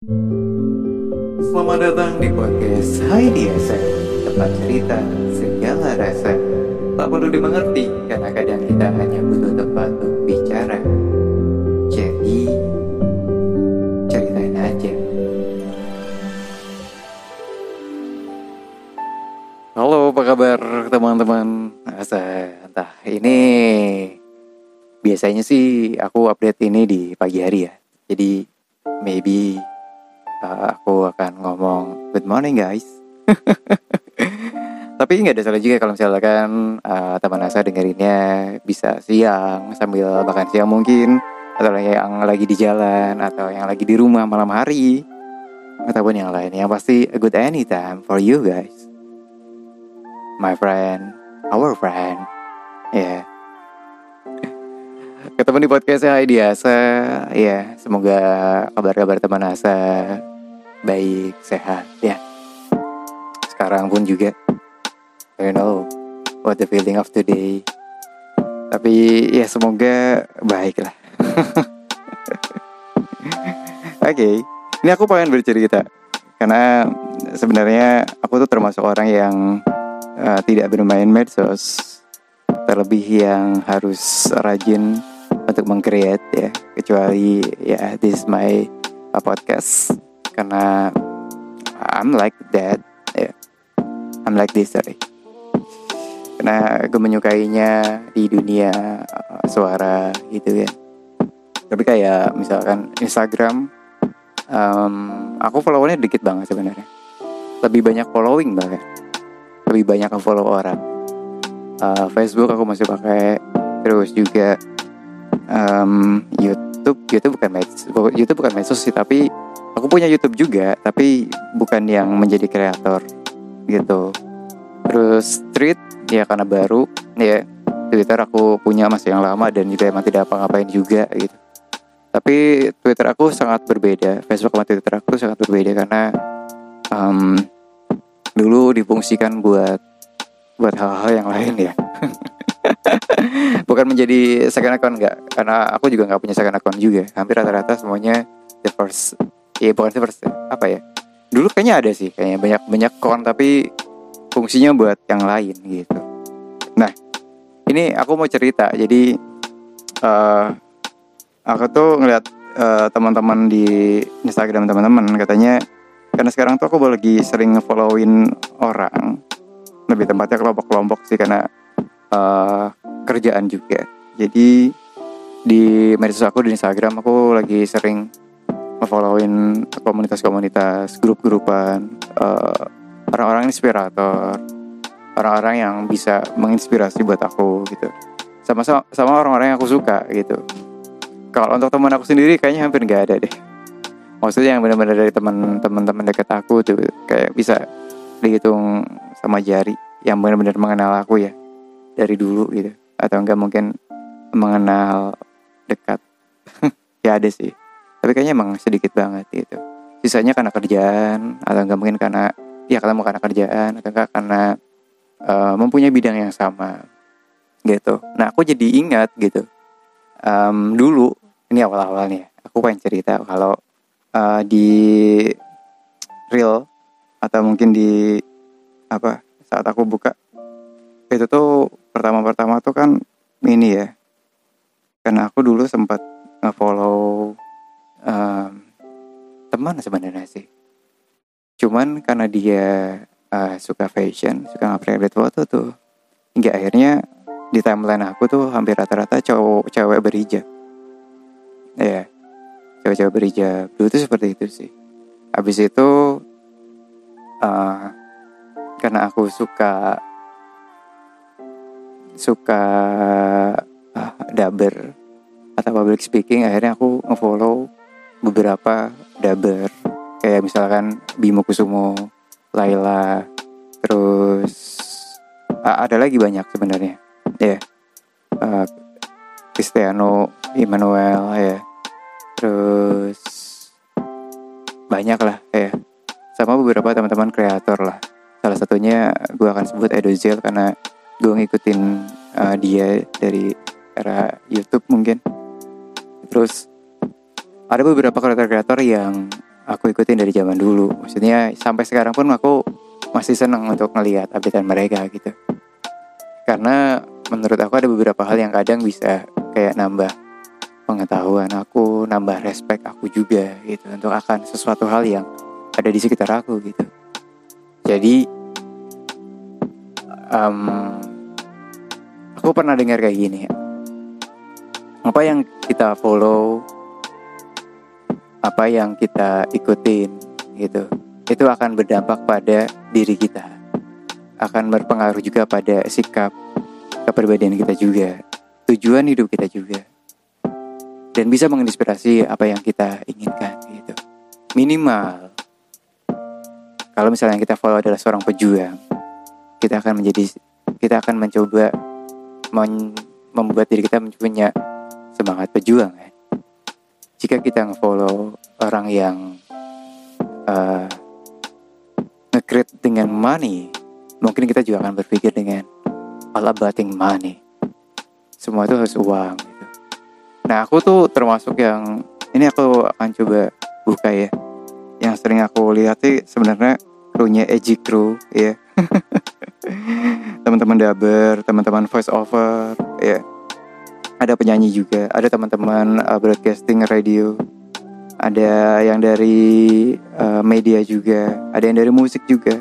Selamat datang di podcast Hai Diasa Tempat cerita segala rasa. Tak perlu dimengerti Karena kadang kita hanya butuh tempat untuk bicara. Jadi Ceritain aja. Halo apa kabar teman-teman? Asa Entah ini Biasanya sih aku update ini di pagi hari ya. Jadi maybe uh, aku akan ngomong good morning guys. Tapi nggak ada salah juga kalau misalkan uh, teman Asa dengerinnya bisa siang sambil makan siang mungkin atau yang lagi di jalan atau yang lagi di rumah malam hari ataupun yang lain yang pasti a good anytime for you guys my friend our friend ya yeah. ketemu di podcastnya Hai Diasa ya semoga kabar-kabar teman Asa baik sehat ya. Sekarang pun juga I know what the feeling of today. Tapi ya semoga baik lah. Oke okay. ini aku pengen bercerita. Karena sebenarnya aku tuh termasuk orang yang uh, tidak bermain medsos. Terlebih yang harus rajin untuk mengcreate ya. Kecuali ya this is my podcast karena I'm like that. Ya I'm like this sorry. Karena gue menyukainya di dunia uh, suara gitu ya. Tapi kayak misalkan Instagram um, aku followernya dikit banget sebenarnya. Lebih banyak following bahkan. Lebih banyak follow orang. Uh, Facebook aku masih pakai. Terus juga um, YouTube. YouTube bukan medsos YouTube bukan medsos sih tapi aku punya YouTube juga tapi bukan yang menjadi kreator gitu. Terus Street ya karena baru ya Twitter aku punya masih yang lama dan juga emang tidak apa-ngapain juga gitu. Tapi Twitter aku sangat berbeda Facebook sama Twitter aku sangat berbeda karena um, dulu difungsikan buat buat hal-hal yang lain ya. Bukan menjadi second account enggak karena aku juga nggak punya second account juga. Hampir rata-rata semuanya the first ya bukan first apa ya? Dulu kayaknya ada sih kayaknya banyak banyak account tapi fungsinya buat yang lain gitu. Nah ini aku mau cerita. Jadi uh, aku tuh ngeliat uh, teman-teman di Instagram teman-teman katanya karena sekarang tuh aku lagi sering followin orang. Lebih tempatnya kelompok-kelompok sih karena uh, kerjaan juga. Jadi di medsos aku di Instagram aku lagi sering followin komunitas-komunitas grup-grupan uh, orang-orang inspirator orang-orang yang bisa menginspirasi buat aku gitu. Sama sama orang-orang yang aku suka gitu. Kalau untuk teman aku sendiri kayaknya hampir nggak ada deh. Maksudnya yang benar-benar dari teman-teman teman dekat aku tuh kayak bisa dihitung sama jari yang benar-benar mengenal aku ya dari dulu gitu. Atau enggak mungkin mengenal dekat. Ya ada sih kayaknya emang sedikit banget gitu. Sisanya karena kerjaan atau enggak mungkin karena ya ketemu karena kerjaan atau enggak karena uh, mempunyai bidang yang sama gitu. Nah aku jadi ingat gitu um, dulu ini awal-awalnya aku pengen cerita kalau uh, di real atau mungkin di apa saat aku buka itu tuh pertama-pertama tuh kan ini ya karena aku dulu sempat nge-follow um, teman sebenarnya sih. Cuman karena dia uh, suka fashion suka ngupgrade foto tuh hingga akhirnya di timeline aku tuh hampir rata-rata cowok cewek berhijab. Ya yeah, cewek-cewek berhijab. Dulu tuh seperti itu sih. Habis itu uh, karena aku suka suka uh, daber atau public speaking akhirnya aku ngefollow beberapa daber kayak misalkan Bimo Kusumo, Laila, terus ada lagi banyak sebenarnya ya yeah. uh, Cristiano Emmanuel ya yeah. terus banyak lah ya yeah. sama beberapa teman-teman kreator lah salah satunya gue akan sebut Edozel karena gue ngikutin uh, dia dari era YouTube mungkin terus ada beberapa kreator-kreator yang aku ikutin dari zaman dulu. Maksudnya sampai sekarang pun aku masih senang untuk ngelihat updatean mereka gitu. Karena menurut aku ada beberapa hal yang kadang bisa kayak nambah pengetahuan aku nambah respect aku juga gitu untuk akan sesuatu hal yang ada di sekitar aku gitu. Jadi um, aku pernah dengar kayak gini. Apa yang kita follow apa yang kita ikutin gitu. Itu akan berdampak pada diri kita. Akan berpengaruh juga pada sikap kepribadian kita juga tujuan hidup kita juga. Dan bisa menginspirasi apa yang kita inginkan gitu. Minimal kalau misalnya kita follow adalah seorang pejuang kita akan menjadi kita akan mencoba men, membuat diri kita punya semangat pejuang ya jika kita ngefollow orang yang uh, ngekrit dengan money, mungkin kita juga akan berpikir dengan all about money. Semua itu harus uang. Gitu. Nah aku tuh termasuk yang ini aku akan coba buka ya. Yang sering aku lihat sih sebenarnya krunya Edgy Crew ya. teman-teman dubber, teman-teman voice over ya ada penyanyi juga, ada teman-teman uh, broadcasting radio, ada yang dari uh, media juga, ada yang dari musik juga,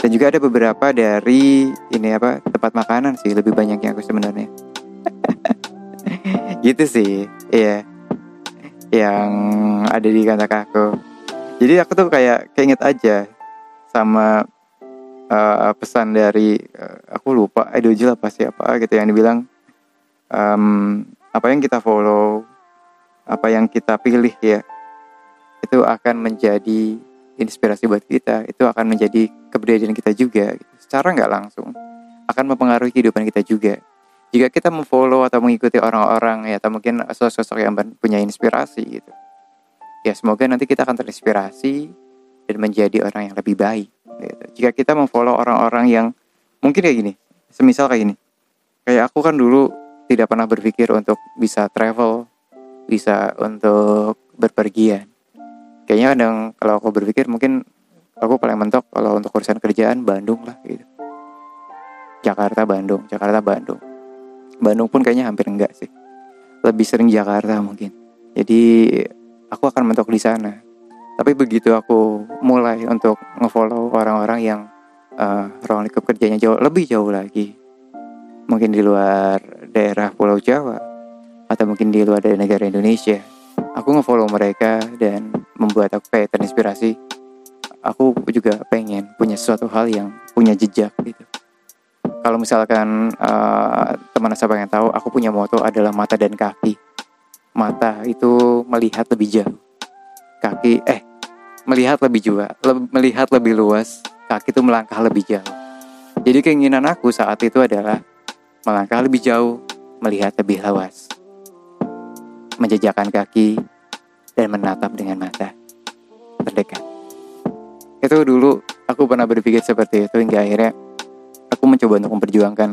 dan juga ada beberapa dari ini apa tempat makanan sih lebih banyaknya aku sebenarnya. gitu sih, iya, yang ada di kantor aku. Jadi aku tuh kayak keinget aja sama uh, pesan dari uh, aku lupa Idojil apa gitu yang dibilang um, apa yang kita follow, apa yang kita pilih ya, itu akan menjadi inspirasi buat kita, itu akan menjadi keberadaan kita juga, secara nggak langsung akan mempengaruhi kehidupan kita juga. Jika kita memfollow atau mengikuti orang-orang ya, atau mungkin sosok-sosok yang punya inspirasi gitu, ya semoga nanti kita akan terinspirasi dan menjadi orang yang lebih baik. Gitu. Jika kita memfollow orang-orang yang mungkin kayak gini, semisal kayak gini, kayak aku kan dulu tidak pernah berpikir untuk bisa travel, bisa untuk berpergian. Kayaknya kadang kalau aku berpikir mungkin aku paling mentok kalau untuk urusan kerjaan Bandung lah gitu. Jakarta Bandung, Jakarta Bandung. Bandung pun kayaknya hampir enggak sih. Lebih sering Jakarta mungkin. Jadi aku akan mentok di sana. Tapi begitu aku mulai untuk ngefollow orang-orang yang uh, ruang lingkup kerjanya jauh lebih jauh lagi, mungkin di luar daerah Pulau Jawa atau mungkin di luar dari negara Indonesia. Aku ngefollow mereka dan membuat aku kayak terinspirasi. Aku juga pengen punya sesuatu hal yang punya jejak gitu. Kalau misalkan uh, teman saya pengen tahu aku punya moto adalah mata dan kaki. Mata itu melihat lebih jauh. Kaki eh melihat lebih juga le melihat lebih luas. Kaki itu melangkah lebih jauh. Jadi keinginan aku saat itu adalah melangkah lebih jauh, melihat lebih luas, menjejakkan kaki, dan menatap dengan mata terdekat. Itu dulu aku pernah berpikir seperti itu hingga akhirnya aku mencoba untuk memperjuangkan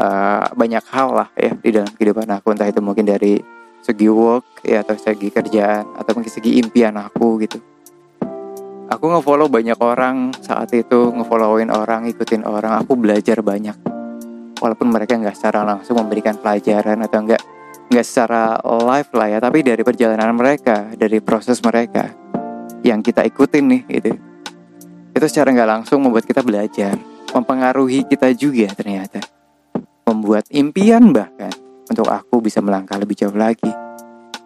uh, banyak hal lah ya di dalam kehidupan aku entah itu mungkin dari segi work ya atau segi kerjaan atau mungkin segi impian aku gitu. Aku ngefollow banyak orang saat itu ngefollowin orang, ikutin orang, aku belajar banyak walaupun mereka nggak secara langsung memberikan pelajaran atau nggak nggak secara live lah ya tapi dari perjalanan mereka dari proses mereka yang kita ikutin nih gitu. Itu secara nggak langsung membuat kita belajar mempengaruhi kita juga ternyata membuat impian bahkan untuk aku bisa melangkah lebih jauh lagi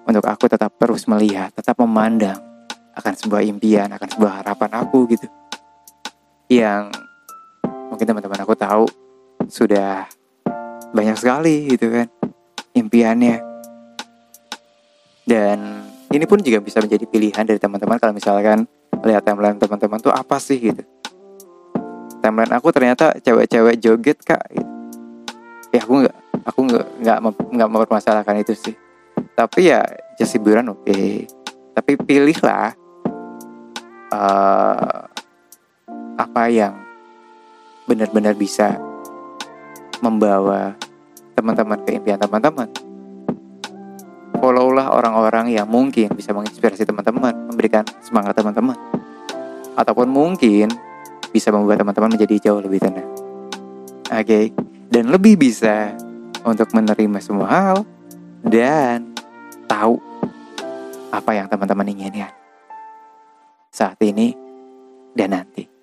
untuk aku tetap terus melihat tetap memandang akan sebuah impian akan sebuah harapan aku gitu. Yang mungkin teman-teman aku tahu sudah banyak sekali gitu kan impiannya dan ini pun juga bisa menjadi pilihan dari teman-teman kalau misalkan lihat timeline teman-teman tuh apa sih gitu timeline aku ternyata cewek-cewek joget kak gitu. ya aku nggak aku nggak nggak nggak mempermasalahkan itu sih tapi ya just hiburan oke okay. tapi pilihlah uh, apa yang benar-benar bisa membawa teman-teman ke impian teman-teman. Followlah orang-orang orang yang mungkin bisa menginspirasi teman-teman, memberikan semangat teman-teman, ataupun mungkin bisa membuat teman-teman menjadi jauh lebih tenang. Oke, okay? dan lebih bisa untuk menerima semua hal dan tahu apa yang teman-teman inginkan saat ini dan nanti.